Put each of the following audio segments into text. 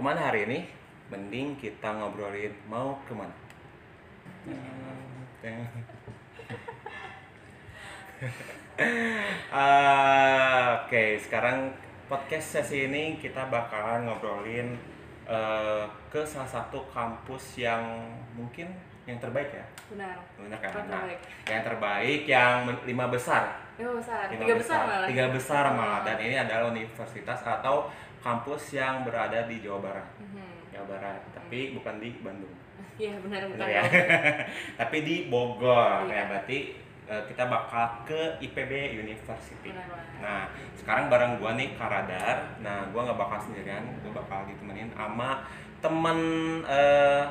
ke mana hari ini? Mending kita ngobrolin mau ke mana. Ah, Oke, sekarang podcast sesi ini kita bakalan ngobrolin eh, ke salah satu kampus yang mungkin yang terbaik ya, Benar. benar kan? Yang Nah, terbaik. yang terbaik yang lima besar, Lima besar. lima Tiga besar malah. tiga besar malah. Oh. Dan ini adalah universitas atau kampus yang berada di Jawa Barat, Mhm. Jawa Barat, tapi bukan di Bandung. Iya benar benar. ya. Tapi di Bogor Iya. ya berarti eh, kita bakal ke IPB University. Benar banget. Nah, sekarang bareng gua nih Karadar. Nah, gua nggak bakal sendirian, gua bakal ditemenin sama temen eh,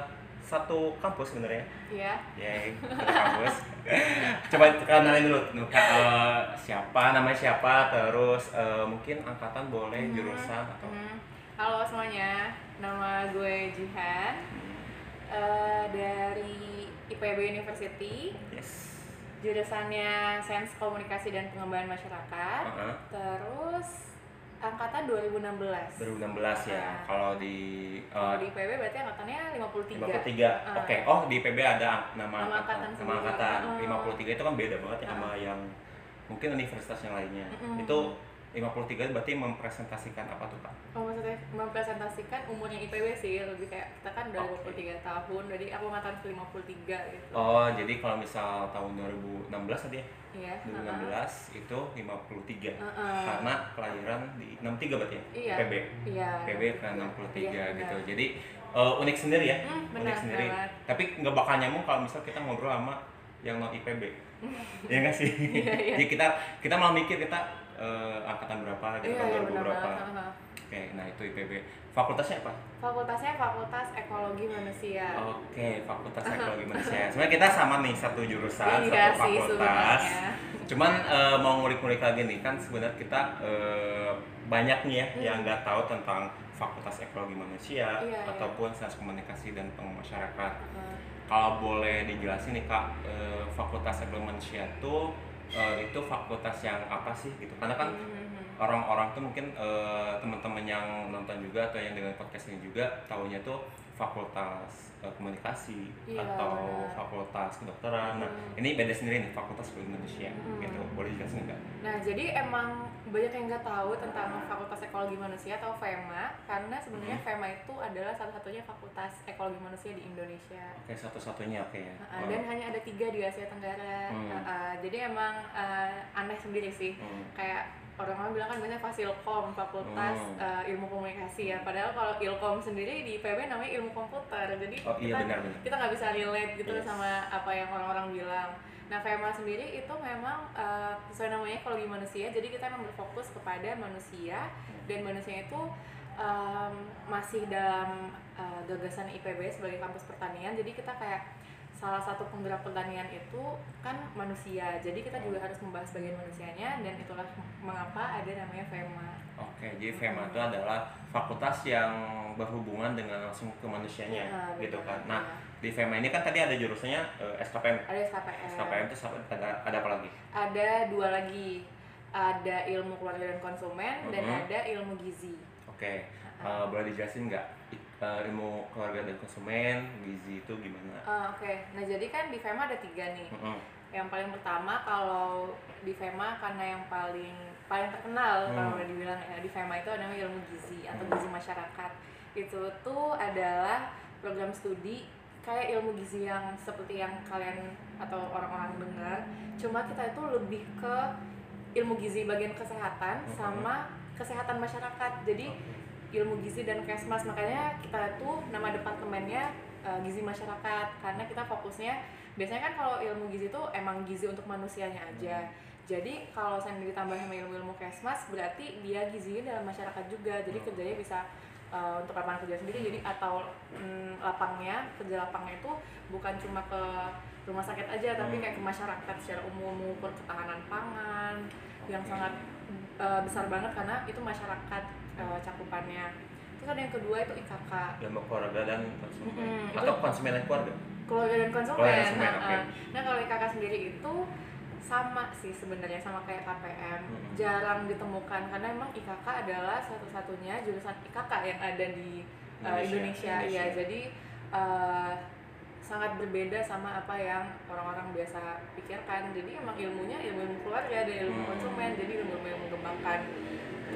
satu kampus sebenarnya. Iya. Ya, satu kampus. Coba kenalin dulu eh, siapa, namanya siapa, terus eh, mungkin angkatan boleh Mhm. jurusan atau Mhm. Halo semuanya, nama gue Jihan Hmm, eh, dari IPB University. yes. Jurusannya Sains Komunikasi dan Pengembangan Masyarakat. Heeh. Terus angkatan 2016. 2016 ya. Ah. Kalau di eh, Kalau di IPB berarti angkatannya 53. 53. Ah. Oke. Oh, di PB ada nama, Nama angkatan nama angkatan. Ah. 53 itu kan beda banget ya Ah. sama yang mungkin universitas yang lainnya. Mm-mm. Itu 53 berarti mempresentasikan apa tuh, Kak? Oh maksudnya mempresentasikan umurnya IPB sih lebih kayak kita kan udah Oke. 23 tahun jadi aku angkatan ke 53 gitu Oh, jadi kalau misal tahun 2016 tadi ya? iya 2016 itu 53. Heeh. Karena kelahiran di 63 berarti ya? Iya. PB. iya PB kan 63 Iya, gitu. benar. Jadi eh, unik sendiri ya? Hmm, unik benar sendiri. banget. Tapi nggak bakal nyambung kalau misal kita ngobrol sama yang non IPB. ya nggak sih? Iya, iya. Jadi kita kita malah mikir kita eh, angkatan berapa gitu iya tahun iya 2000 benar berapa. Oke, nah itu IPB. Fakultasnya apa? fakultasnya fakultas ekologi manusia Oke, Fakultas Ekologi Manusia. Sebenarnya kita sama nih satu jurusan, iya satu sih fakultas. sebenarnya Cuman eh, mau ngulik-ngulik lagi nih kan sebenarnya kita eh, banyak nih ya Hmm. yang nggak tahu tentang Fakultas Ekologi Manusia Iya, iya. ataupun Sains Komunikasi dan Pengmasyarakat. Heeh. Kalau boleh dijelasin nih kak, eh, Fakultas Ekologi Manusia itu eh, itu fakultas yang apa sih gitu? Karena kan Mhm. orang-orang tuh mungkin eh, teman-teman yang nonton juga atau yang dengan podcast ini juga tahunya tuh fakultas eh, komunikasi Iya, atau benar. fakultas kedokteran. Nah, Hmm. ini beda sendiri nih fakultas manusia Hmm. gitu. Boleh jelasin nggak? Nah, jadi emang banyak yang nggak tahu tentang Fakultas Ekologi Manusia atau FEMA karena sebenarnya Hmm. FEMA itu adalah satu-satunya fakultas ekologi manusia di Indonesia. Oke, satu-satunya oke ya. Uh, dan hanya ada tiga di Asia Tenggara. Hmm. Uh, uh, jadi emang uh, aneh sendiri sih. Hmm. Kayak orang-orang bilang kan biasanya Fasilkom, Fakultas Hmm. uh, Ilmu Komunikasi ya. Padahal kalau Ilkom sendiri di IPB namanya Ilmu Komputer. Jadi Oh iya kita nggak bisa relate gitu Yes. sama apa yang orang-orang bilang. Nah, FEMA sendiri itu memang uh, sesuai namanya ekologi manusia. Jadi kita memang berfokus kepada manusia dan manusia itu um, masih dalam uh, gagasan IPB sebagai kampus pertanian. Jadi kita kayak salah satu penggerak pertanian itu kan manusia. Jadi kita juga harus membahas bagian manusianya dan itulah mengapa ada namanya FEMA. Oke, jadi FEMA itu adalah fakultas yang berhubungan dengan langsung ke manusianya Nah, gitu kan. Nah, Nah, di FEMA ini kan tadi ada jurusannya eh, SKPM. ada SKPM. SKPM itu ada, ada apa lagi? Ada dua lagi. Ada ilmu keluarga dan konsumen dan Mhm. ada ilmu gizi. Oke, eh, boleh dijelasin nggak eh, ilmu keluarga dan konsumen, gizi itu gimana? Ah, Oke, nah jadi kan di FEMA ada tiga nih. Mm-mm. Yang paling pertama kalau di FEMA karena yang paling paling terkenal Hmm. kalau udah dibilang ya di FEMA itu namanya ilmu gizi atau gizi masyarakat. Itu tuh adalah program studi kayak ilmu gizi yang seperti yang kalian atau orang-orang dengar. Cuma kita itu lebih ke ilmu gizi bagian kesehatan Mhm. sama kesehatan masyarakat. Jadi ilmu gizi dan kesmas. Makanya kita tuh nama departemennya uh, gizi masyarakat. Karena kita fokusnya biasanya kan kalau ilmu gizi itu emang gizi untuk manusianya aja. Jadi kalau saya ditambah sama ilmu-ilmu kesmas berarti dia gizinya dalam masyarakat juga. Jadi kerjanya bisa uh, untuk lapangan kerja sendiri. Jadi atau mm, lapangnya kerja lapangnya itu bukan cuma ke rumah sakit aja tapi Hmm. kayak ke masyarakat secara umum mengukur ketahanan pangan yang sangat uh, besar banget. Karena itu masyarakat uh, cakupannya terus ada yang kedua itu IKK ilmu keluarga dan konsumen Mm-mm, atau itu- konsumen dan keluarga keluarga dan konsumen. Keluarga dan konsumen, Nah, oke. uh, nah kalau IKK sendiri itu sama sih sebenarnya sama kayak KPM Mm-mm. jarang ditemukan karena emang IKK adalah satu-satunya jurusan IKK yang ada di uh, Indonesia, Indonesia. ya jadi uh, sangat berbeda sama apa yang orang-orang biasa pikirkan jadi emang ilmunya ilmu ilmu keluarga ada ilmu Hmm. konsumen jadi ilmu ilmu yang mengembangkan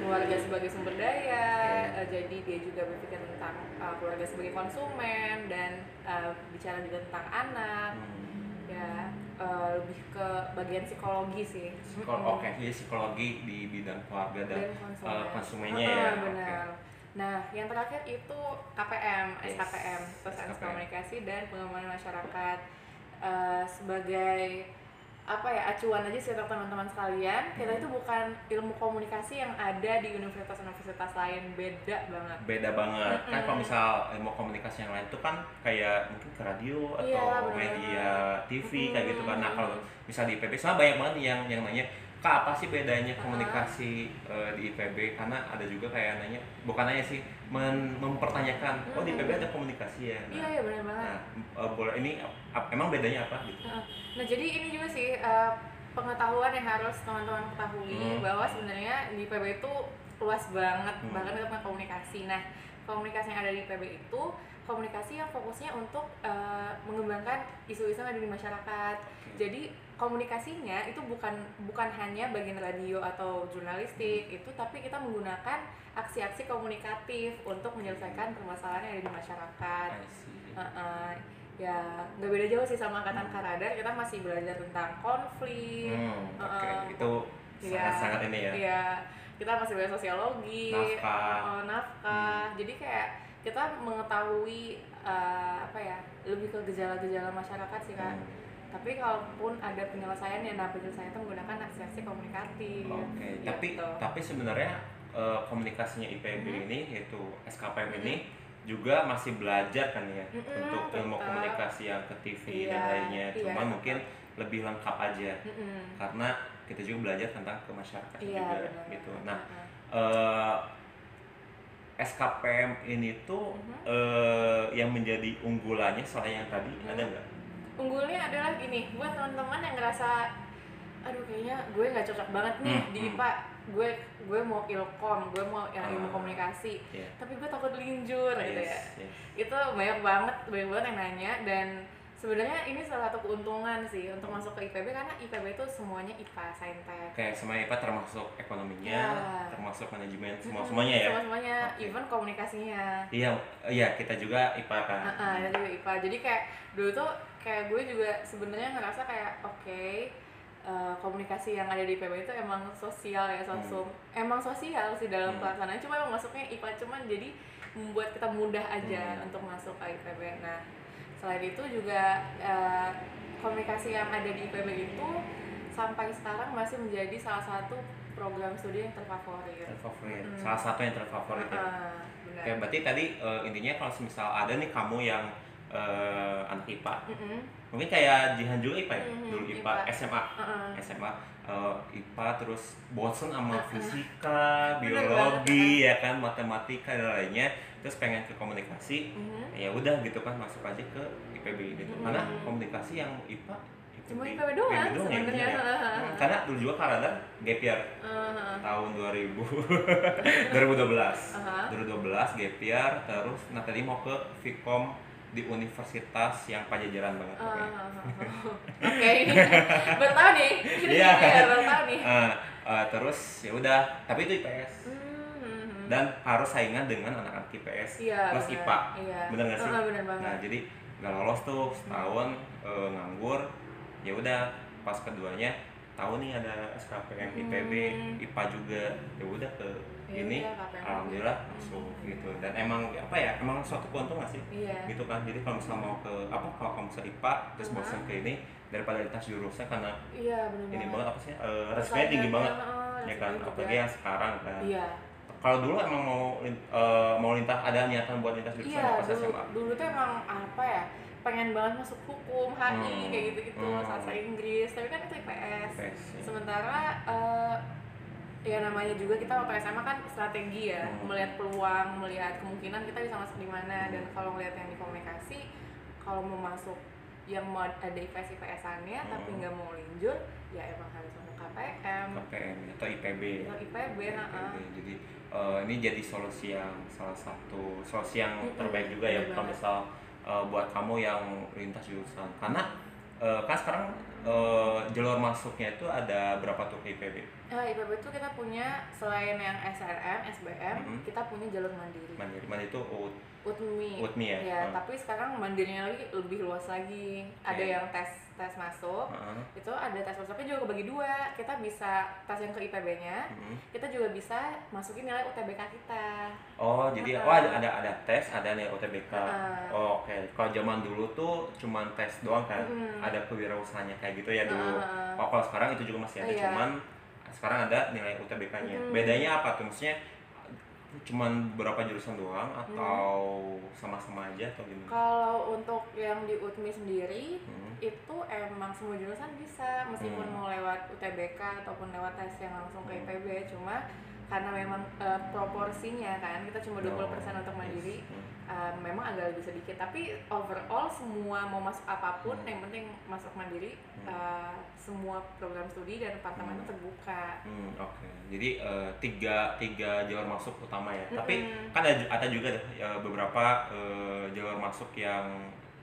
keluarga sebagai sumber daya uh, jadi dia juga berpikir tentang uh, keluarga sebagai konsumen dan uh, bicara juga tentang anak Hmm. ya uh, lebih ke bagian psikologi sih Psikolo- Oke, jadi psikologi di bidang keluarga dan, dan konsumen. eh, konsumennya Ah, ya. benar. Nah, yang terakhir itu KPM, Yes, SKPM, SKPM. Komunikasi dan Pengembangan Masyarakat Eh, sebagai apa ya acuan aja sih untuk teman-teman sekalian. Kita Hmm. itu bukan ilmu komunikasi yang ada di universitas-universitas lain. Beda banget. Beda banget. Kan Mm-mm. kalau misal ilmu komunikasi yang lain itu kan kayak mungkin ke radio atau Iya, benar. media TV kayak gitu kan. Nah kalau misal di IPB soalnya banyak banget yang yang nanya kak apa sih bedanya komunikasi eh, di IPB karena ada juga kayak nanya bukan nanya sih men- mempertanyakan oh di IPB ada komunikasi ya iya nah, iya benar banget nah eh, boleh ini ap- emang bedanya apa gitu. Nah, jadi ini juga sih eh, pengetahuan yang harus teman-teman ketahui Hmm. bahwa sebenarnya di IPB itu luas banget, Hmm. bahkan tentang komunikasi. Nah, komunikasi yang ada di IPB itu komunikasi yang fokusnya untuk eh, mengembangkan isu-isu yang ada di masyarakat. Jadi komunikasinya itu bukan bukan hanya bagian radio atau jurnalistik itu, tapi kita menggunakan aksi-aksi komunikatif untuk menyelesaikan permasalahan yang ada di masyarakat. See. Heeh. ya nggak beda jauh sih sama angkatan karadar kita masih belajar tentang konflik Hmm, oke Heeh. itu Iya. sangat-sangat ini ya Iya, kita masih belajar sosiologi Nafkah. Hmm. oh, nafkah jadi kayak kita mengetahui eh, apa ya lebih ke gejala-gejala masyarakat sih kak Hmm. Tapi kalaupun ada penyelesaiannya nah penyelesaian itu menggunakan aksi-aksi komunikatif Oke, Gitu. tapi tapi sebenarnya eh, komunikasinya IPB Mhm. ini yaitu SKPM ini juga masih belajar kan ya Mhm, untuk ilmu tetap. komunikasi yang ke TV dan Iya, lainnya. iya, Cuman tetap. mungkin lebih lengkap aja Mm-mm. karena kita juga belajar tentang ke masyarakat iya juga benar gitu. Nah, Heeh. eh, SKPM ini tuh Mhm. eh, yang menjadi unggulannya selain yang tadi Mhm. ada nggak? Unggulnya adalah gini buat teman-teman yang ngerasa aduh kayaknya gue nggak cocok banget nih Hmm, di hmm. IPA gue gue mau ilkom gue mau yang ilmu Ah. komunikasi Iya. tapi gue takut linjur gitu ya Yes, yes. itu banyak banget banyak banget yang nanya dan sebenarnya ini salah satu keuntungan sih untuk masuk ke IPB karena IPB itu semuanya IPA saintek Kayak semua IPA termasuk ekonominya, Ya. termasuk manajemen, semua semuanya ya. semua semuanya Oke. even komunikasinya Iya, iya kita juga IPA kan. Ah, itu juga IPA. Jadi kayak dulu tuh kayak gue juga sebenarnya ngerasa kayak oke eh, komunikasi yang ada di IPB itu emang sosial ya sosum. Emang sosial sih dalam Hmm. pelaksanaan. Cuma emang masuknya IPA cuman jadi membuat kita mudah aja Hmm. untuk masuk ke IPB. Nah, selain itu juga eh, komunikasi yang ada di IPB itu sampai sekarang masih menjadi salah satu program studi yang terfavorit. Terfavorit. Mm. Salah satu yang terfavorit ya. Ah, benar. Oke, berarti tadi eh, intinya kalau misal ada nih kamu yang eh, anak IPA, Mm-mm. mungkin kayak Jihan juga IPA ya, Mhm, dulu IPA, IPA. SMA, Ah-ah. SMA eh, IPA terus bosen sama Uh-uh. fisika, Bener biologi ya kan, matematika dan lainnya, terus pengen ke komunikasi, Mhm. ya udah gitu kan masuk aja ke IPB gitu. Mhm. Karena komunikasi yang IPA Cuma IPB doang ya, sebenarnya. iya. Hmm, Karena dulu juga Karada gap year Ah, tahun 2000 2012 Aha. 2012 gap year terus nah tadi mau ke Vkom di universitas yang pajajaran banget ah, pokoknya. ah, ah. Oke, ini baru tahu nih. Iya. ya, baru tahu nih. Terus ya udah tapi itu IPS Hmm. dan harus saingan dengan anak-anak IPS Iya, plus. IPA Iya. Bener nggak sih? Bener banget. nah jadi nggak lolos tuh setahun eh, nganggur ya udah pas keduanya tahu nih ada SKPM IPB Hmm. IPA juga ya udah ke Ya ini udah, KPM. alhamdulillah Hmm. masuk gitu dan emang apa ya emang suatu keuntungan sih Iya. gitu kan jadi kalau misalnya mau ke apa kalau kamu bisa IPA terus Uh-huh. bosan ke ini daripada lintas jurusan karena Iya, benar ini banget. apa sih eh, resikonya tinggi banget ya kan juga. apalagi yang sekarang kan Iya. kalau dulu emang mau eh, mau lintas ada niatan buat lintas jurusan Iya, pas dulu, SMA dulu tuh emang apa ya? Pengen banget masuk hukum, HI, Hmm. kayak gitu-gitu, Hmm. sastra Inggris, tapi kan itu IPS. IPS, ya. Sementara eh, ya namanya juga kita waktu SMA kan strategi ya, Hmm. melihat peluang, melihat kemungkinan kita bisa masuk di mana dan kalau ngelihat yang di komunikasi, kalau mau masuk yang mau ada IPS IPS-annya tapi Hmm. nggak mau linjur ya emang harus masuk KPM KPM atau IPB atau IPB nah, ah. IPB. jadi eh, ini jadi solusi yang salah satu solusi yang Mm-mm, terbaik juga ya kalau misal eh, buat kamu yang lintas jurusan karena eh, kan sekarang eh, jalur masuknya itu ada berapa tuh IPB Nah, IPB itu kita punya selain yang SNM, SBM, Mhm. kita punya jalur mandiri. mandiri mandiri itu UT, UTMI. UTMI ya Ya, Hmm. tapi sekarang mandirinya lagi lebih luas lagi. Ada Oke. yang tes tes masuk. Heeh. Itu ada tes masuknya juga kebagi dua. Kita bisa tes yang ke IPB-nya. Mm-mm. Kita juga bisa masukin nilai UTBK kita. Oh, jadi Heeh. oh ada ada ada tes, ada nih UTBK. Heeh. Oh, oke. Kalau zaman dulu tuh cuman tes doang kan. Mm-mm. Ada kewirausahaannya kayak gitu ya dulu. Oh, kalau sekarang itu juga masih ada, Iya. cuman sekarang ada nilai UTBK-nya. Mm. Bedanya apa tuh? Maksudnya cuman berapa jurusan doang Mm. atau sama-sama aja atau gimana? Kalau untuk yang di UTMI sendiri Hmm. itu emang semua jurusan bisa meskipun Hmm. mau lewat UTBK ataupun lewat tes yang langsung ke Hmm. IPB cuma karena memang eh, proporsinya kan kita cuma 20% untuk mandiri Yes. Hmm. eh, memang agak lebih sedikit tapi overall semua mau masuk apa pun Hmm. yang penting masuk mandiri Hmm. eh, semua program studi dan departemen Hmm. terbuka Hmm, oke. Jadi eh, tiga tiga jalur masuk utama ya. Tapi Mm-mm. kan ada, ada juga ya, beberapa eh, jalur masuk yang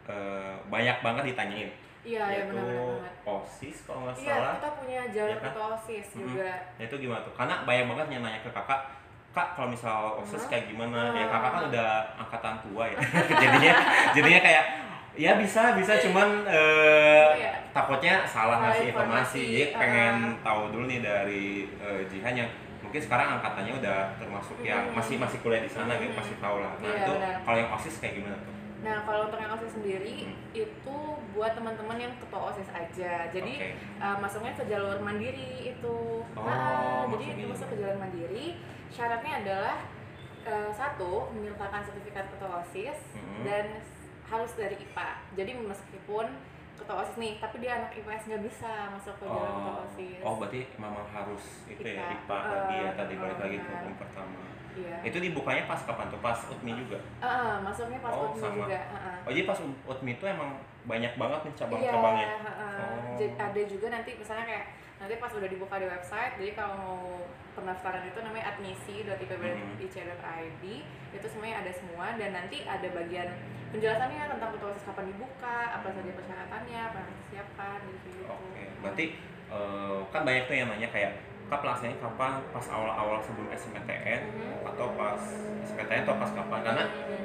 eh, banyak banget ditanyain. Iya ya benar-benar banget OSIS kalau nggak iya salah. kita punya jalur Ya kan? ketua osis Mhm. juga Nah, itu gimana tuh? Karena banyak banget yang nanya ke kakak, kak kalau misal OSIS Hmm. kayak gimana? Ya Ah. kakak kan udah angkatan tua ya. jadinya jadinya kayak ya bisa bisa cuman eh, Iya. takutnya salah ngasih informasi. informasi, Jadi pengen ah. tahu dulu nih dari eh, Jihan yang mungkin sekarang angkatannya udah termasuk yang Hmm. masih masih kuliah di sana gitu Hmm. pasti tahu lah. Nah, Iya, itu benar. kalau yang OSIS kayak gimana tuh? Nah, kalau untuk yang OSIS sendiri itu buat teman-teman yang ketua OSIS aja. Jadi Oke. uh, masuknya ke jalur mandiri itu. Oh, Nah, jadi itu masuk ke jalur mandiri. Syaratnya adalah uh, satu menyertakan sertifikat ketua OSIS Mhm. dan harus dari IPA. Jadi meskipun ketua OSIS nih, tapi dia anak IPS nggak bisa masuk ke jalur ketua Oh, OSIS. oh berarti memang harus itu ya IPA. IPA lagi ya Eh, tadi balik oh, lagi ke pertama. Iya. Itu dibukanya pas kapan tuh? Pas UTMI juga. Ah, masuknya pas Oh, UTMI sama. juga. ah, ah. Oh jadi pas UTMI itu emang banyak banget nih Iya, cabang-cabangnya. heeh. Oh. Jadi ada juga nanti misalnya kayak nanti pas udah dibuka di website, jadi kalau mau pendaftaran itu namanya admisi.ipb.ic.id itu semuanya ada semua dan nanti ada bagian penjelasannya tentang proses kapan dibuka, apa saja persyaratannya, apa disiapkan gitu. Oke, berarti eh, kan banyak tuh yang nanya kayak kak pelaksanaannya kapan? Pas awal-awal sebelum SMPTN Mhm. atau pas SPTN atau pas kapan? Karena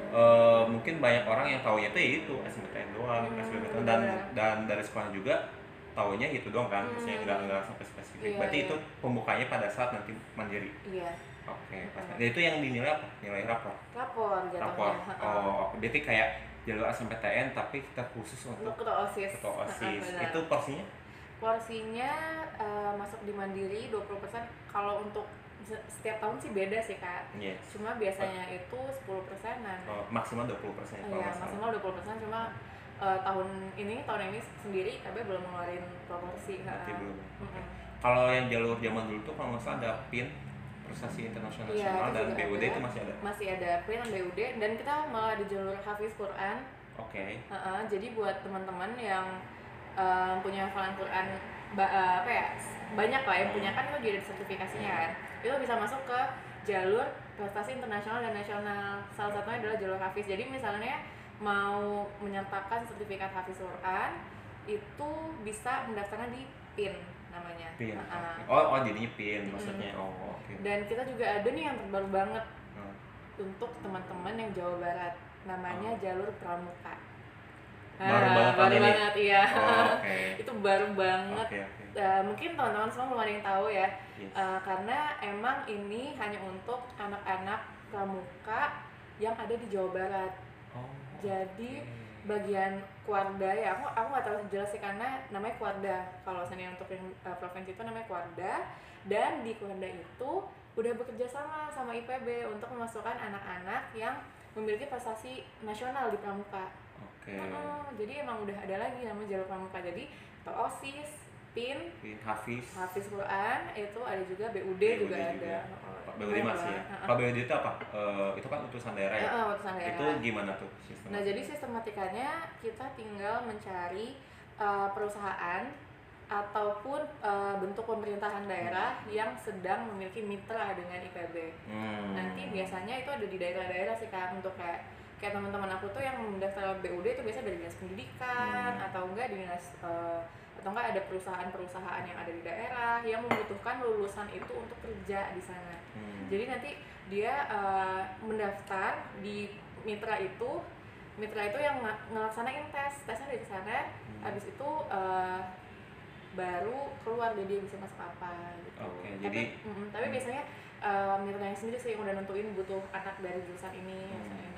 eh, mungkin banyak orang yang taunya tuh ya itu SMPTN doang, Hmm, SBMPTN dan dan dari sekolah juga taunya itu doang kan, maksudnya Hmm. nggak nggak sampai spesifik. Iya, Berarti iya. itu pembukanya pada saat nanti mandiri. Iya, Oke, pas Hmm. dan itu yang dinilai apa? Nilai rapor. jatuhnya. Rapor. heeh. Oh, berarti kayak jalur SMPTN tapi kita khusus Untuk ketua OSIS. ketua OSIS. Itu porsinya? Porsinya eh, masuk di mandiri 20% kalau untuk se- setiap tahun sih beda sih kak Yes. cuma biasanya itu 10 persenan Oh, maksimal 20% kalau Iya, nggak salah. maksimal 20 persen cuma eh, tahun ini tahun ini sendiri KB belum ngeluarin proporsi Kak. belum. Mm-mm. Kalau yang jalur zaman dulu tuh kalau nggak salah ada PIN prestasi internasional Iya, nasional itu dan BUD ada. itu masih ada. masih ada PRIN dan BUD dan kita malah di jalur Hafiz Quran Oke. Heeh, jadi buat teman-teman yang eh, punya hafalan Quran ba- eh, apa ya banyak lah yang punya kan itu jadi sertifikasinya kan itu bisa masuk ke jalur prestasi internasional dan nasional salah satunya adalah jalur Hafiz jadi misalnya mau menyertakan sertifikat Hafiz Quran itu bisa mendaftarnya di PIN namanya PIN. Oke. Oh, oh jadinya PIN maksudnya. Oh, oke. dan kita juga ada nih yang terbaru banget Hmm. untuk teman-teman yang Jawa Barat namanya jalur pramuka Baru Ah, banget tahun baru ini? banget iya Oh, oke. itu baru banget Oke, oke. Eh, mungkin teman-teman semua belum ada yang tahu ya Yes. Eh, karena emang ini hanya untuk anak-anak pramuka yang ada di Jawa Barat Oh. jadi oke. bagian Kuarda ya aku aku nggak tahu jelas sih karena namanya Kuarda kalau misalnya untuk yang eh, provinsi itu namanya Kuarda dan di Kuarda itu udah bekerja sama sama IPB untuk memasukkan anak-anak yang memiliki prestasi nasional di pramuka Oke. Heeh, jadi emang udah ada lagi namanya jalur pramuka jadi osis PIN, Pin Hafiz Hafiz Quran, itu ada juga BUD, BUD juga, juga. ada. BUD masih ya kalau BUD itu apa Eh, itu kan utusan daerah ya Heeh, utusan daerah. itu gimana tuh sistemnya Nah, jadi sistematikanya kita tinggal mencari uh, perusahaan ataupun uh, bentuk pemerintahan daerah yang sedang memiliki mitra dengan IPB. Hmm. Nanti biasanya itu ada di daerah-daerah sih Kak untuk kayak kayak teman-teman aku tuh yang mendaftar BUD itu biasa dari dinas pendidikan Hmm. atau enggak di dinas uh, atau enggak ada perusahaan-perusahaan yang ada di daerah yang membutuhkan lulusan itu untuk kerja di sana. Hmm. Jadi nanti dia uh, mendaftar di mitra itu, mitra itu yang ngelaksanain tes, tesnya dari sana, Hmm. habis itu uh, baru keluar deh dia bisa masuk apa gitu. Oke, tapi, jadi- mm, tapi biasanya uh, mitranya sendiri sih yang udah nentuin butuh anak dari jurusan ini, Hmm. jurusan ini.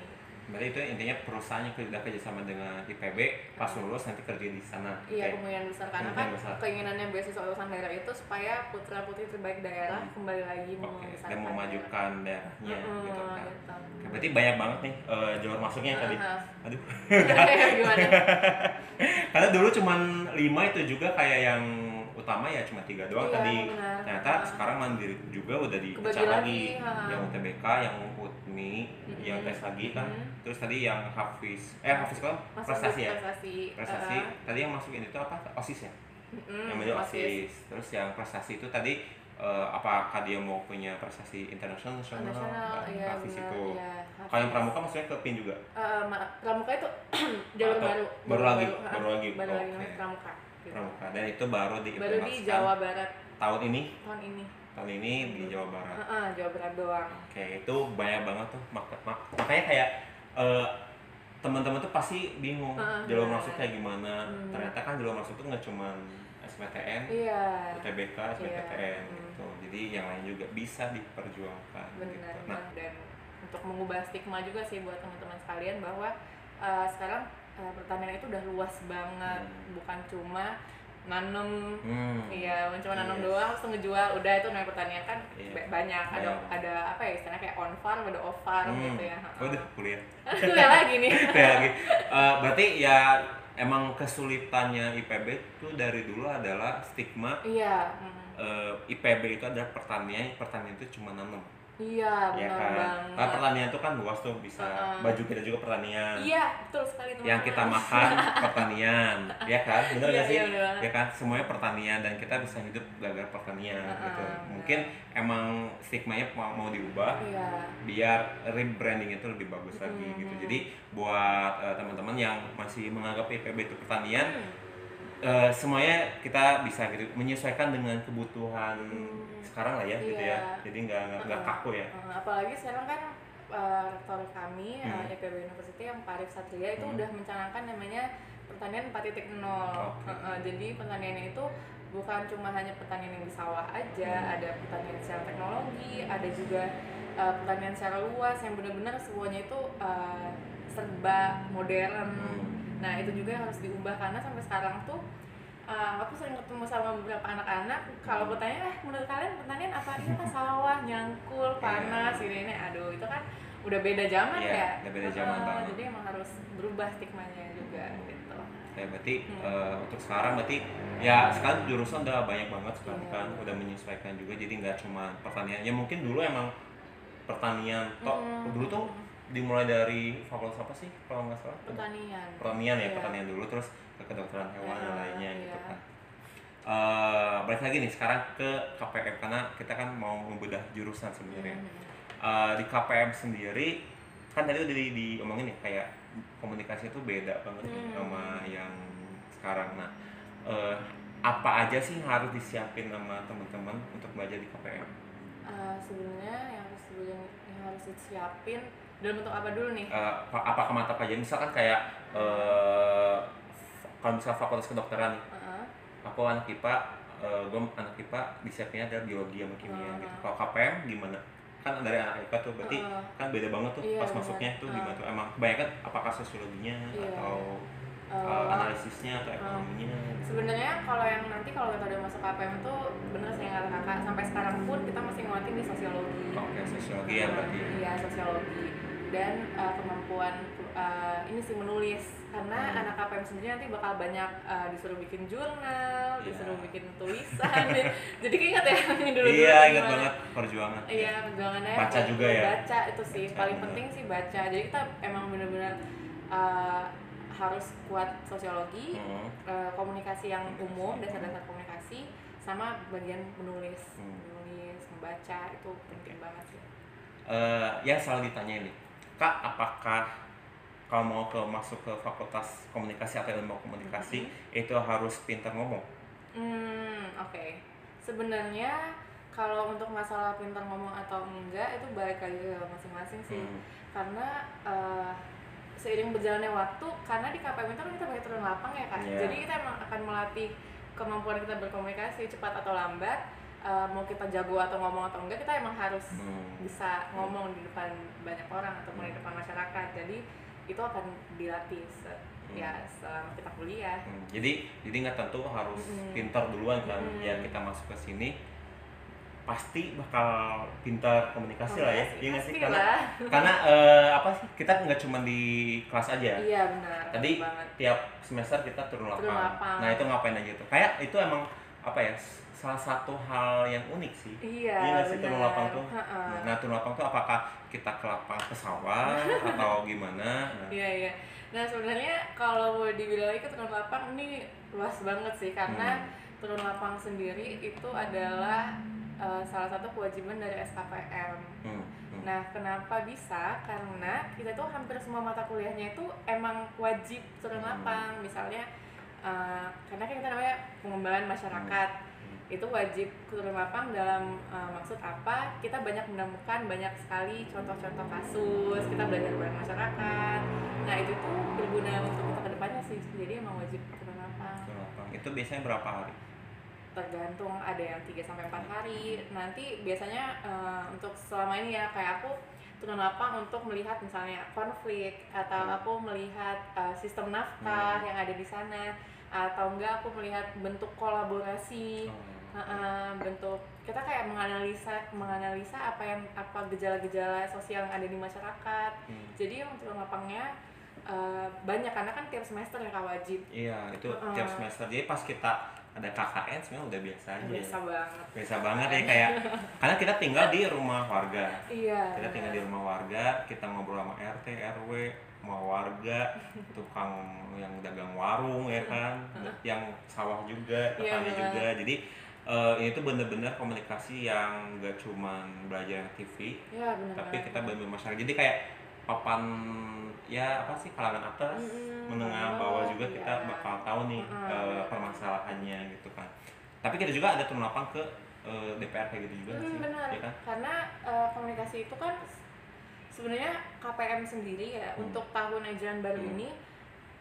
Berarti itu intinya perusahaan yang sudah kerjasama dengan IPB pas lulus nanti kerja di sana. Iya kemungkinan besar karena kan besar. keinginannya beasiswa urusan daerah itu supaya putra putri terbaik daerah Hmm. kembali lagi membesarkan dan daerah. memajukan daerahnya Mm-mm, gitu kan. gitu. Oke, berarti banyak banget nih eh, jalur masuknya tadi. Aha. Aduh. Gimana? Karena dulu cuman lima itu juga kayak yang utama ya cuma tiga doang Iya, tadi. benar. Ternyata Ah. sekarang mandiri juga udah dipecah lagi. lagi, ha. Yang UTBK, yang UTMI, Mm-mm. yang tes lagi kan. Mm. Terus tadi yang Hafiz. Eh Hafiz kan prestasi ya? Prestasi. Prestasi. uh, Tadi yang masukin itu apa? OSIS ya? yang menjadi OSIS. OSIS. Terus yang prestasi itu tadi eh, apakah dia mau punya prestasi internasional Nasional, iya Hafiz itu. Iya, Kalau yang pramuka maksudnya ke PIN juga. Ma- pramuka itu jalur Atau baru. baru lagi, baru lagi. Baru lagi Oke. namanya pramuka. Gitu. Pramuka dan itu baru Baru di Jawa Barat tahun ini. tahun ini. Tahun ini di Jawa Barat. Heeh, Jawa Barat doang. Oke, itu banyak banget tuh. Mak- mak- makanya kayak eh, teman-teman tuh pasti bingung Heeh, jalur benar. masuk kayak gimana. Hmm. Ternyata kan jalur masuk tuh nggak cuman SBTN, Iya. UTBK, SBPTN Hmm. gitu. Jadi yang lain juga bisa diperjuangkan benar gitu. Nah, benar. dan untuk mengubah stigma juga sih buat teman-teman sekalian bahwa uh, sekarang uh, pertanian itu udah luas banget Hmm. bukan cuma nanem hmm. iya cuma nanem Yes. doang terus ngejual udah itu namanya pertanian kan Iya. ba- banyak ada Banyak. ada apa ya istilahnya kayak on farm ada off farm Hmm. gitu ya Waduh, kuliah. kuliah lagi nih Kayak lagi. Eh, berarti ya emang kesulitannya IPB itu dari dulu adalah stigma iya hmm. eh, IPB itu adalah pertanian, pertanian itu cuma nanam. Iya ya benar kan? banget Karena pertanian itu kan luas tuh, bisa Heeh. baju kita juga pertanian. iya betul sekali teman-teman Yang kita makan pertanian, ya kan? Benar Iya, sih? iya, bener ya kan semuanya pertanian dan kita bisa hidup gara-gara pertanian Heeh, gitu. Mungkin emang stigmanya mau, mau diubah iya biar rebranding itu lebih bagus lagi Mhm. gitu. Jadi buat eh, teman-teman yang masih menganggap IPB itu pertanian, Hmm. Eh, semuanya kita bisa gitu menyesuaikan dengan kebutuhan Hmm. sekarang lah ya gitu Iya. ya. Jadi nggak nggak Heeh. kaku ya. Uh, apalagi sekarang kan uh, rektor kami uh, Hmm. IPB University yang Pak Arif Satria itu Hmm. udah mencanangkan namanya pertanian 4.0 Oke. Uh, uh, jadi pertaniannya itu bukan cuma hanya pertanian yang di sawah aja Hmm. ada pertanian secara teknologi ada juga uh, pertanian secara luas yang benar-benar semuanya itu uh, serba modern Hmm. Nah itu juga yang harus diubah karena sampai sekarang tuh uh, aku sering ketemu sama beberapa anak-anak kalau Hmm. bertanya eh menurut kalian pertanian apa iya kan sawah nyangkul panas ini ini aduh itu kan udah beda zaman Iya, ya udah beda zaman Uh, banget. jadi emang harus berubah stigmanya juga gitu Ya berarti Hmm. eh, untuk sekarang berarti ya sekarang jurusan udah banyak banget sekarang Iya. kan udah menyesuaikan juga jadi nggak cuma pertanian ya mungkin dulu emang pertanian toh Mm. dulu tuh dimulai dari fakultas apa sih kalau nggak salah pertanian pertanian ya Iya. pertanian dulu terus ke kedokteran hewan dan Ah, lainnya gitu iya. kan Eh, balik lagi nih sekarang ke KPM karena kita kan mau membedah jurusan sebenarnya Mhm. Eh, di KPM sendiri kan tadi udah di, diomongin ya kayak komunikasi itu beda banget nih Hmm. sama yang sekarang nah eh, apa aja sih yang harus disiapin sama teman-teman untuk belajar di KPM Uh, sebenarnya yang yang, yang harus disiapin dalam bentuk apa dulu nih Eh, apa ke mata pelajaran misalkan kayak eh, kalau misal fakultas kedokteran nih Uh-uh. aku anak IPA gue anak IPA disiapinnya adalah biologi sama kimia Hmm. gitu kalau KPM gimana kan dari anak IPA tuh berarti Uh-uh. kan beda banget tuh Iya, pas benar. masuknya tuh Uh. gimana tuh emang kebanyakan apakah sosiologinya Iya. atau Uh, uh, analisisnya atau ekonominya Sebenarnya kalau yang nanti kalau kita udah masuk KPM itu bener sih kata kakak sampai sekarang pun kita masih nguatin di sosiologi. oke sosiologi ya berarti Iya sosiologi. Dan uh, kemampuan uh, ini sih menulis karena Hmm. anak KPM sendiri nanti bakal banyak uh, disuruh bikin jurnal, Iya. disuruh bikin tulisan. Jadi keinget ya yang dulu iya ingat banget perjuangan Iya, perjuangannya Baca juga ya? Baca itu sih Baca, paling bener. penting sih baca. Jadi kita emang bener-bener uh, harus kuat sosiologi, Hmm. uh, komunikasi yang umum, dasar-dasar komunikasi, sama bagian menulis, Hmm. menulis, membaca itu penting banget sih. Eh, ya selalu ditanya nih kak apakah kalau mau ke masuk ke fakultas komunikasi atau ilmu komunikasi itu harus pintar ngomong Hmm, oke. Sebenarnya kalau untuk masalah pintar ngomong atau enggak itu balik lagi ke masing-masing sih. Hmm. Karena eh, seiring berjalannya waktu, karena di KPM itu kan kita pakai turun lapang ya kan. Iya. Jadi kita emang akan melatih kemampuan kita berkomunikasi cepat atau lambat. Eh, mau kita jago atau ngomong atau enggak, kita emang harus Hmm. bisa ngomong di depan banyak orang ataupun di Hmm. depan masyarakat. Jadi itu akan dilatih se- ya selama kita kuliah. Hmm, jadi jadi nggak tentu harus Mm-mm. pintar duluan kan Mm-mm. ya kita masuk ke sini pasti bakal pintar komunikasi lah ya iya nggak sih karena Pastilah. karena eh, apa sih kita nggak cuma di kelas aja Iya benar. Tadi banget. tiap semester kita turun lapang. Turun lapang. nah itu ngapain aja tuh kayak itu emang apa ya salah satu hal yang unik sih Iya. Iya nggak sih turun lapang tuh Ha-ha. nah turun lapang tuh apakah kita ke lapang pesawat atau gimana nah, Iya iya. Nah sebenarnya kalau mau dibilang lagi ke turun lapang ini luas banget sih karena Hmm. turun lapang sendiri itu adalah eh, salah satu kewajiban dari SKPM. hmm, hmm. Nah kenapa bisa? Karena kita tuh hampir semua mata kuliahnya itu emang wajib turun Hmm. lapang. Misalnya eh, karena kan kita namanya pengembangan masyarakat. Hmm. Itu wajib turun lapang dalam uh, maksud apa? Kita banyak menemukan banyak sekali contoh-contoh kasus kita belajar bareng masyarakat. Nah itu tuh berguna untuk kita ke depannya sih. Jadi emang wajib turun lapang. Turun lapang. Itu biasanya berapa hari? Tergantung ada yang 3 sampai 4 hari. Nanti biasanya uh, untuk selama ini ya kayak aku turun lapang untuk melihat misalnya konflik atau Hmm. aku melihat uh, sistem nafkah Hmm. yang ada di sana atau enggak aku melihat bentuk kolaborasi. Oh. Heeh, bentuk kita kayak menganalisa menganalisa apa yang apa gejala-gejala sosial yang ada di masyarakat Hmm. jadi yang turun lapangnya eh, banyak karena kan tiap semester ya kak wajib Iya, itu Heeh. tiap semester. Jadi pas kita ada KKN sebenarnya udah biasa aja. biasa banget Biasa banget ya kayak karena kita tinggal di rumah warga. iya Kita tinggal di rumah warga, kita ngobrol sama RT, RW, sama warga, tukang yang dagang warung ya kan, yang sawah juga, Iya, petani benar. juga. Jadi eh, ini tuh bener-bener komunikasi yang gak cuman belajar TV, ya benar tapi kita bener masyarakat. Jadi kayak papan ya apa sih kalangan atas Mm-mm, menengah oh, bawah juga iya. kita bakal tahu nih Mm-mm, eh, benar. permasalahannya gitu kan tapi kita juga ada turun lapang ke eh, DPR kayak gitu juga Hmm, sih benar ya kan karena eh, komunikasi itu kan sebenarnya KPM sendiri ya Hmm. untuk tahun ajaran baru Hmm. ini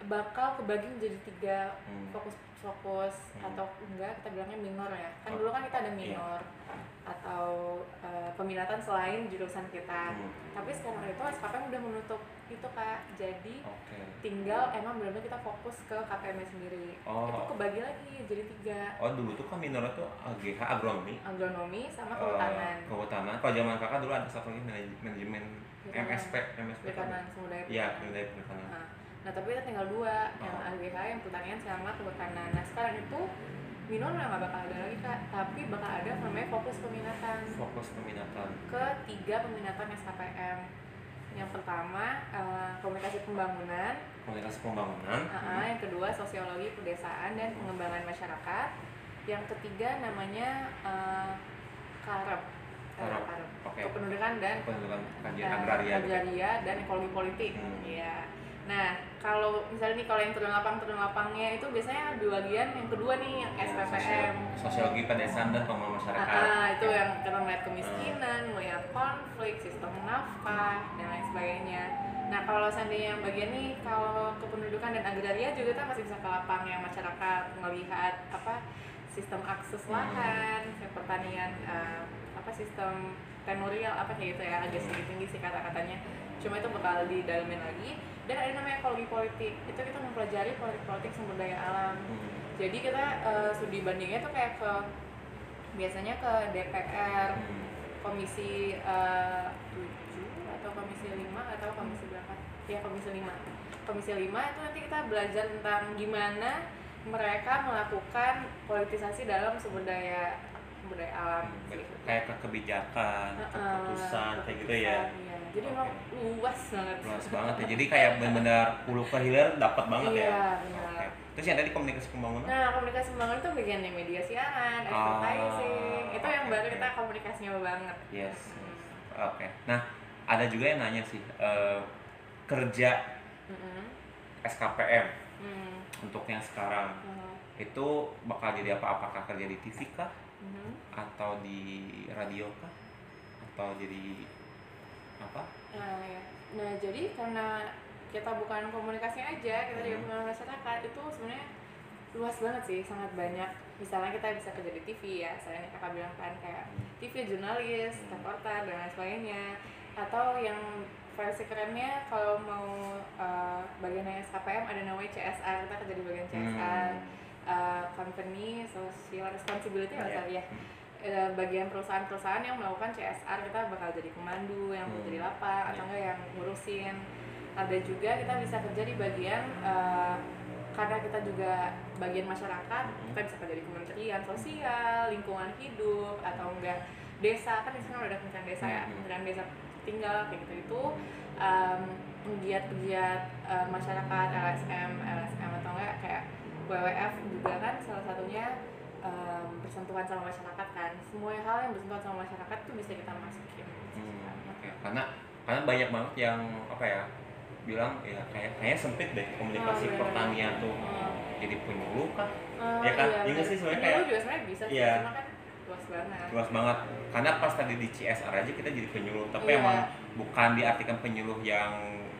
bakal kebagi menjadi tiga Hmm. fokus fokus Hmm. atau enggak kita bilangnya minor ya kan Oh, dulu kan kita ada iya. minor atau eh, peminatan selain jurusan kita Hmm. tapi sekarang itu SKPM udah menutup itu kak jadi oke tinggal emang benar-benar kita fokus ke KPM sendiri Oh. itu kebagi lagi jadi tiga oh dulu tuh kan minor itu AGH agronomi agronomi sama eh, kehutanan kehutanan kalau zaman kakak dulu ada satu lagi manaj- manajemen. MSP MSP kan? perikanan sumber daya perikanan Nah, nah tapi kita tinggal dua yang Oh. AGH yang pertanian sama kehutanan nah sekarang itu minor udah nggak bakal ada lagi kak tapi bakal ada namanya fokus peminatan fokus peminatan ke tiga peminatan SKPM yang pertama eh, komunikasi pembangunan komunikasi pembangunan AA, yang kedua sosiologi pedesaan dan pengembangan masyarakat yang ketiga namanya eh, karep Karep, karep oke. kependudukan dan pendidikan kajian agraria gitu. agraria dan ekologi politik. Hmm. Iya. Nah, kalau misalnya nih kalau yang turun lapang turun lapangnya itu biasanya di bagian yang kedua nih yang Ya, SPPM. sosio- sosiologi pedesaan dan pengembangan masyarakat Ah, itu yang kita melihat kemiskinan, melihat konflik, sistem nafkah dan lain sebagainya. Nah, kalau seandainya yang bagian nih kalau kependudukan dan agraria juga kita masih bisa ke lapang yang masyarakat melihat apa sistem akses Hmm. lahan, kayak pertanian eh, apa sistem tenurial apa kayak gitu ya agak sedikit tinggi sih kata-katanya. Cuma itu bakal didalemin lagi dan ada namanya ekologi politik. Itu kita mempelajari politik-politik sumber daya alam Hmm. jadi kita eh, studi bandingnya tuh kayak ke biasanya ke DPR Hmm. komisi tujuh atau komisi lima atau komisi berapa ya komisi lima komisi lima itu nanti kita belajar tentang gimana mereka melakukan politisasi dalam sumber daya sumber daya alam sih. kayak ke kebijakan Heeh, keputusan kayak gitu ya. Jadi emang luas banget luas banget ya jadi kayak benar-benar hulu ke hilir dapat banget ya iya Oke. terus yang tadi komunikasi pembangunan Nah, komunikasi pembangunan itu bagian dari media siaran, advertising. Ah, itu yang oke, baru kita komunikasinya banget. yes Hmm. oke nah ada juga yang nanya sih eh, kerja Mm-mm. SKPM Hmm. untuk yang sekarang Hmm. itu bakal jadi apa apakah kerja di TV kah Mhm. atau di radio kah atau jadi apa Nah, ya. Nah, jadi karena kita bukan komunikasi aja, kita juga Hmm. pengenalan masyarakat itu sebenarnya luas banget sih, sangat banyak. Misalnya kita bisa kerja di TV ya, saya yang kakak bilang kan kayak TV jurnalis, Hmm. reporter dan lain sebagainya. Atau yang versi kerennya kalau mau uh, bagian yang SKPM ada namanya CSR, kita kerja di bagian CSR. Hmm. uh, company social responsibility nggak Iya. ya Bagian perusahaan-perusahaan yang melakukan CSR kita bakal jadi pemandu yang Hmm. jadi lapak atau enggak yang ngurusin ada juga kita bisa kerja di bagian eh, karena kita juga bagian masyarakat Hmm. kita bisa kerja di kementerian sosial lingkungan hidup atau enggak desa kan di sana udah kementerian desa ya Hmm. kementerian desa tinggal kayak gitu itu em, pegiat-pegiat eh, masyarakat LSM LSM atau enggak kayak WWF juga kan salah satunya em, bersentuhan sama masyarakat kan semua hal yang bersentuhan sama masyarakat tuh bisa kita masukin Hmm, oke. Karena karena banyak banget yang apa ya bilang ya kayak kayaknya sempit deh komunikasi Oh, pertanian tuh Hmm. jadi penyuluh kah Oh, Ya kan? Iya iya, sih, sebenarnya kayak- juga sebenarnya bisa sih, Iya. cuma kan luas banget. luas banget karena pas tadi di CSR aja kita jadi penyuluh tapi Iya. emang bukan diartikan penyuluh yang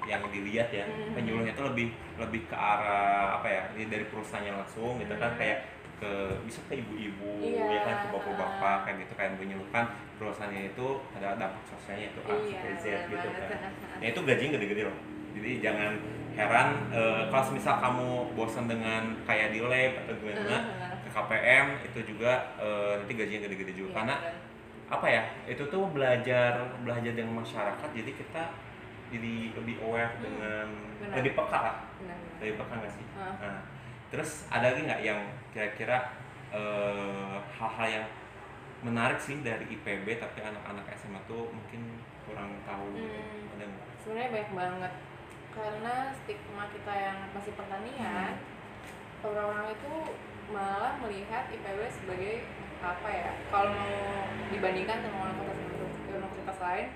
yang dilihat ya Mhm. penyuluhnya itu lebih lebih ke arah apa ya dari perusahaannya langsung gitu kan Mhm. kayak ke bisa ke ibu-ibu Iya. ya kan ke bapak-bapak kayak gitu kayak menyuluhkan perusahaannya itu ada dampak sosialnya itu A Iya, sampai Z bener gitu kan ya itu gajinya gede-gede loh jadi jangan heran eh, kalau misal kamu bosan dengan kayak di lab atau gimana Heeh. ke KPM itu juga eh, nanti gajinya gede-gede juga Iya, karena bener. apa ya itu tuh belajar belajar dengan masyarakat jadi kita jadi lebih aware Hmm, dengan benar. lebih peka lah Bener, bener. lebih peka nggak sih Heeh. nah terus ada lagi nggak yang kira-kira eh, hal-hal yang menarik sih dari IPB tapi anak-anak SMA tuh mungkin kurang tahu gitu. Hmm. ada nggak Sebenarnya banyak banget karena stigma kita yang masih pertanian orang-orang itu malah melihat IPB sebagai apa ya kalau mau dibandingkan sama universitas universitas lain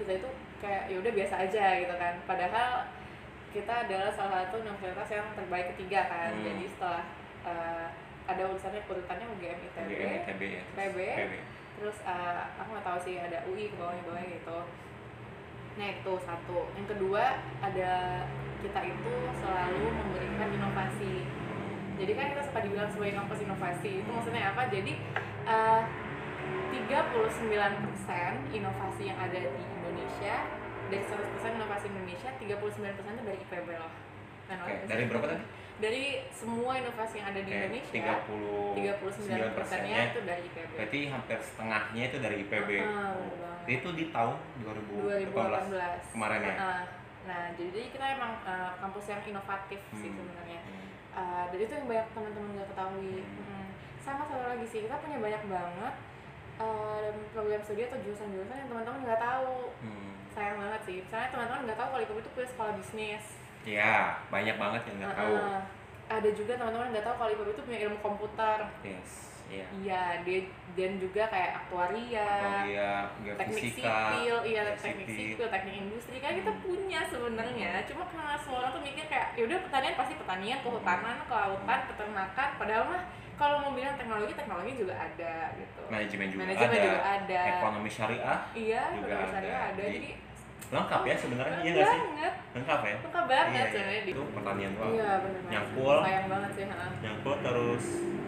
kita itu kayak ya udah biasa aja gitu kan padahal kita adalah salah satu universitas yang terbaik ketiga kan Hmm. jadi setelah eh, ada urusannya urutannya UGM ITB UGM, ITB ya terus IPB. IPB. terus eh, aku nggak tahu sih ada UI ke bawahnya bawahnya gitu nah itu satu yang kedua ada kita itu selalu memberikan inovasi jadi kan kita suka dibilang sebagai kampus inovasi itu maksudnya apa jadi eh, 39% inovasi yang ada di Indonesia dari 100% inovasi Indonesia 39% itu dari IPB loh Nah, oleh dari berapa tadi? dari semua inovasi yang ada di Oke, Indonesia 39 persennya itu dari IPB berarti hampir setengahnya itu dari IPB Ah, bener banget. itu di tahun 2018 2018 kemarin ya? Ah, nah jadi kita emang eh, kampus yang inovatif sih Hmm. sebenarnya Hmm. Eh, dan itu yang banyak teman-teman nggak ketahui Hmm. Hmm. sama satu lagi sih kita punya banyak banget eh, program studi atau jurusan-jurusan yang teman-teman nggak tahu Hmm. Sayang banget sih misalnya teman-teman nggak tahu kalau IPB itu punya sekolah bisnis ya banyak banget yang nggak Ah, tahu ah. ada juga teman-teman nggak tahu kalau IPB itu punya ilmu komputer yes iya iya dia dan juga kayak aktuaria iya teknik geofisika sipil, iya ya, teknik sipil. teknik industri kan kita Hmm. punya sebenarnya. Cuma karena semua orang tuh mikir kayak ya udah pertanian pasti pertanian, kehutanan, kelautan, peternakan. Padahal mah kalau mau bilang teknologi, teknologi juga ada gitu. manajemen juga Manajemen ada juga ada. ekonomi syariah Iya, juga ekonomi syariah ada. ada. Jadi, Jadi lengkap ya sebenarnya iya nggak sih lengkap ya lengkap banget Iya, iya. sebenarnya. itu pertanian doang Iya banget. Nyangkul. Sayang banget sih. ha. nyangkut terus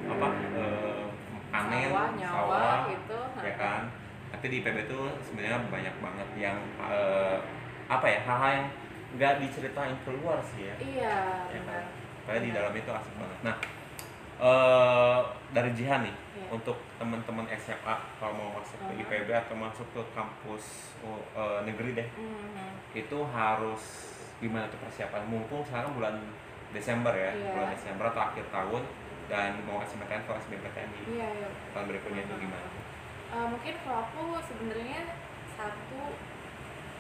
apa eh, panen Sawah, nyawa sawah, gitu. ya kan tapi di IPB tuh sebenarnya banyak banget yang eh, apa ya hal-hal yang nggak diceritain keluar sih ya Iya, Ya kan? Kayak di dalam itu asik banget nah eh dari Jihan nih. Untuk teman-teman SMA kalau mau masuk ke. IPB atau masuk ke kampus oh, eh, negeri deh Mhm. itu harus gimana tuh persiapan mumpung sekarang bulan Desember ya Iya. bulan Desember atau akhir tahun dan mau SBMPTN atau SBMPTN di iya iya tahun berikutnya itu gimana? Eh, mungkin kalau aku sebenarnya satu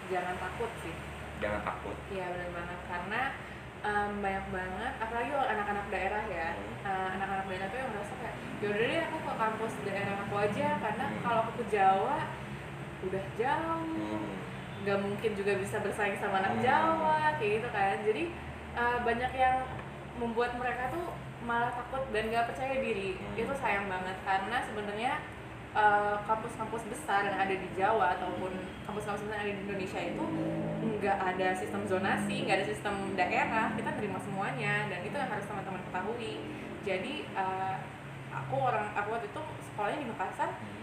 jangan takut sih Jangan takut. Iya benar banget karena em, banyak banget apalagi kalau anak-anak daerah ya Hmm. eh, anak-anak daerah tuh yang merasa kayak yaudah deh aku ke kampus daerah aku aja karena Hmm. kalau aku ke Jawa udah jauh Hmm. nggak mungkin juga bisa bersaing sama anak Hmm. Jawa kayak gitu kan jadi eh, banyak yang membuat mereka tuh malah takut dan nggak percaya diri Hmm. itu sayang banget karena sebenarnya eh, kampus-kampus besar yang ada di Jawa ataupun kampus-kampus besar yang ada di Indonesia itu nggak ada sistem zonasi nggak ada sistem daerah kita terima semuanya dan itu yang harus teman-teman ketahui. Jadi eh, aku orang aku waktu itu sekolahnya di Makassar Hmm.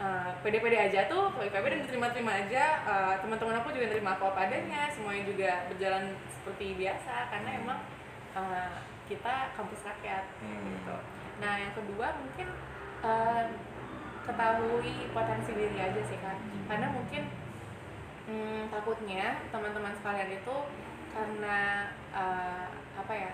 Uh, pede-pede aja tuh kalau IPB dan terima-terima aja. Uh, teman-teman aku juga terima aku apa adanya semuanya juga berjalan seperti biasa karena emang uh, kita kampus rakyat Hmm. gitu. Nah yang kedua mungkin uh, ketahui potensi diri aja sih kan karena mungkin hmm, takutnya teman-teman sekalian itu karena uh, apa ya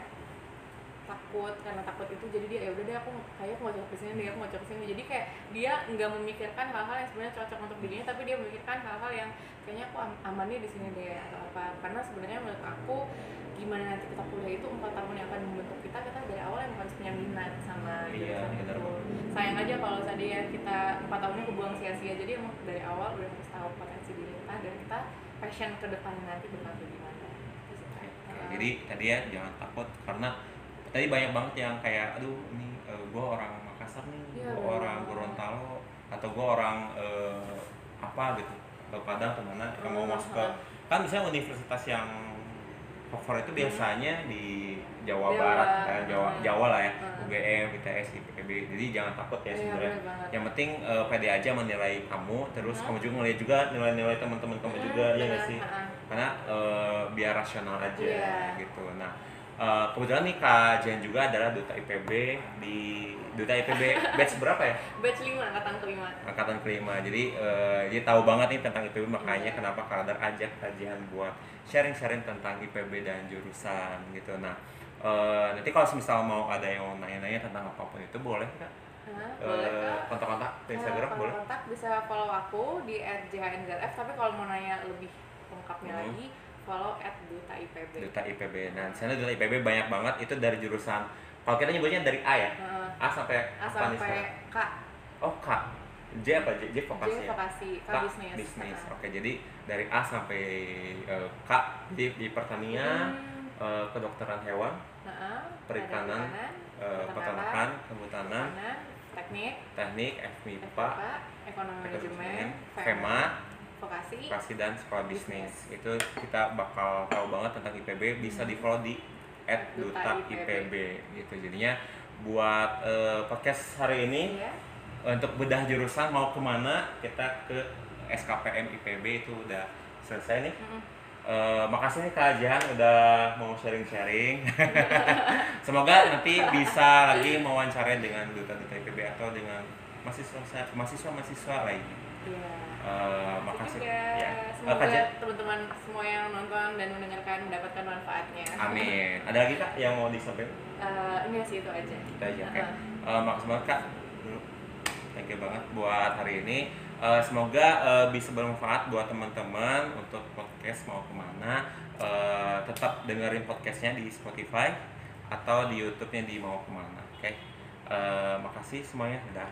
takut karena takut itu jadi dia ya udah deh aku kayak aku mau coba ke sini deh aku mau coba ke sini jadi kayak dia nggak memikirkan hal-hal yang sebenarnya cocok untuk dirinya tapi dia memikirkan hal-hal yang kayaknya aku am- aman nih di sini deh atau apa. Karena sebenarnya menurut aku gimana nanti kita kuliah itu empat tahun yang akan membentuk kita kita dari awal yang harus punya minat sama Iya, itu sayang aja kalau tadi ya kita empat tahunnya kebuang sia-sia. Jadi emang dari awal udah harus tahu potensi diri kita dan kita passion ke depannya nanti bakal kayak gimana. Oke, Uh, Jadi tadi ya jangan takut karena tadi banyak banget yang kayak aduh ini gue orang Makassar nih, Iya, gue orang Gorontalo atau gue orang eh, apa gitu atau Padang ke mana yang mau Oh, masuk ke kan misalnya universitas yang favorit itu biasanya di Jawa, Jawa, Barat kan Jawa hmm. Jawa lah ya Hmm. UGM, ITS, IPB jadi jangan takut ya Iya, sebenarnya yang penting eh, pede aja menilai kamu terus Hmm. kamu juga ngeliat juga nilai-nilai teman-teman kamu juga Hmm, ya nggak sih ha-ha. karena eh, biar rasional aja Iya. gitu. Nah eh, kebetulan nih Kak Jen juga adalah duta IPB di duta IPB batch berapa ya? batch 5 angkatan kelima Angkatan kelima. Jadi eh, dia tahu banget nih tentang IPB makanya Iya. kenapa Kak Radar ajak kajian buat sharing-sharing tentang IPB dan jurusan gitu. Nah eh, nanti kalau misal mau ada yang mau nanya-nanya tentang apa pun itu boleh Kak? Kak? kontak-kontak Eh, Instagram kalau boleh? kontak bisa follow aku di @jhnzrf tapi kalau mau nanya lebih lengkapnya Hmm. lagi follow @duta IPB. Duta IPB. Nah, di sana Duta IPB banyak banget itu dari jurusan kalau kita nyebutnya dari A ya? Heeh. A sampai A sampai? K. Oh K. J apa J? J vokasi J ya? vokasi, K, K bisnis. bisnis. Oke, jadi dari A sampai eh, K di, di pertanian, Hmm, eh, kedokteran hewan, heeh. perikanan, Ada eh, peternakan, kehutanan, teknik, teknik, FMIPA, ekonomi manajemen, FEMA, vokasi. vokasi dan sekolah bisnis. Bisnis. Itu kita bakal tahu banget tentang IPB, bisa Hmm. di follow di Duta @duta IPB. IPB gitu. Jadinya buat eh, podcast hari ini Iya. untuk bedah jurusan mau ke mana kita ke SKPM IPB itu udah selesai nih Mm-mm. Eh, makasih nih Kak Jahan udah mau sharing-sharing semoga nanti bisa lagi mewawancarai dengan duta-duta IPB atau dengan mahasiswa mahasiswa mahasiswa lainnya Iya. Eh, Makasih. ya. Semoga teman-teman semua yang nonton dan mendengarkan mendapatkan manfaatnya. amin. Ada lagi Kak yang mau disampaikan? Eh, ini sih itu aja. kita aja oke. Heeh. Eh, makasih banget kak. Hmm, thank you banget buat hari ini. Eh, semoga eh, bisa bermanfaat buat teman-teman untuk podcast mau ke mana. Eh, tetap dengerin podcastnya di Spotify atau di YouTube-nya di mau ke mana oke? Eh, makasih semuanya. Udah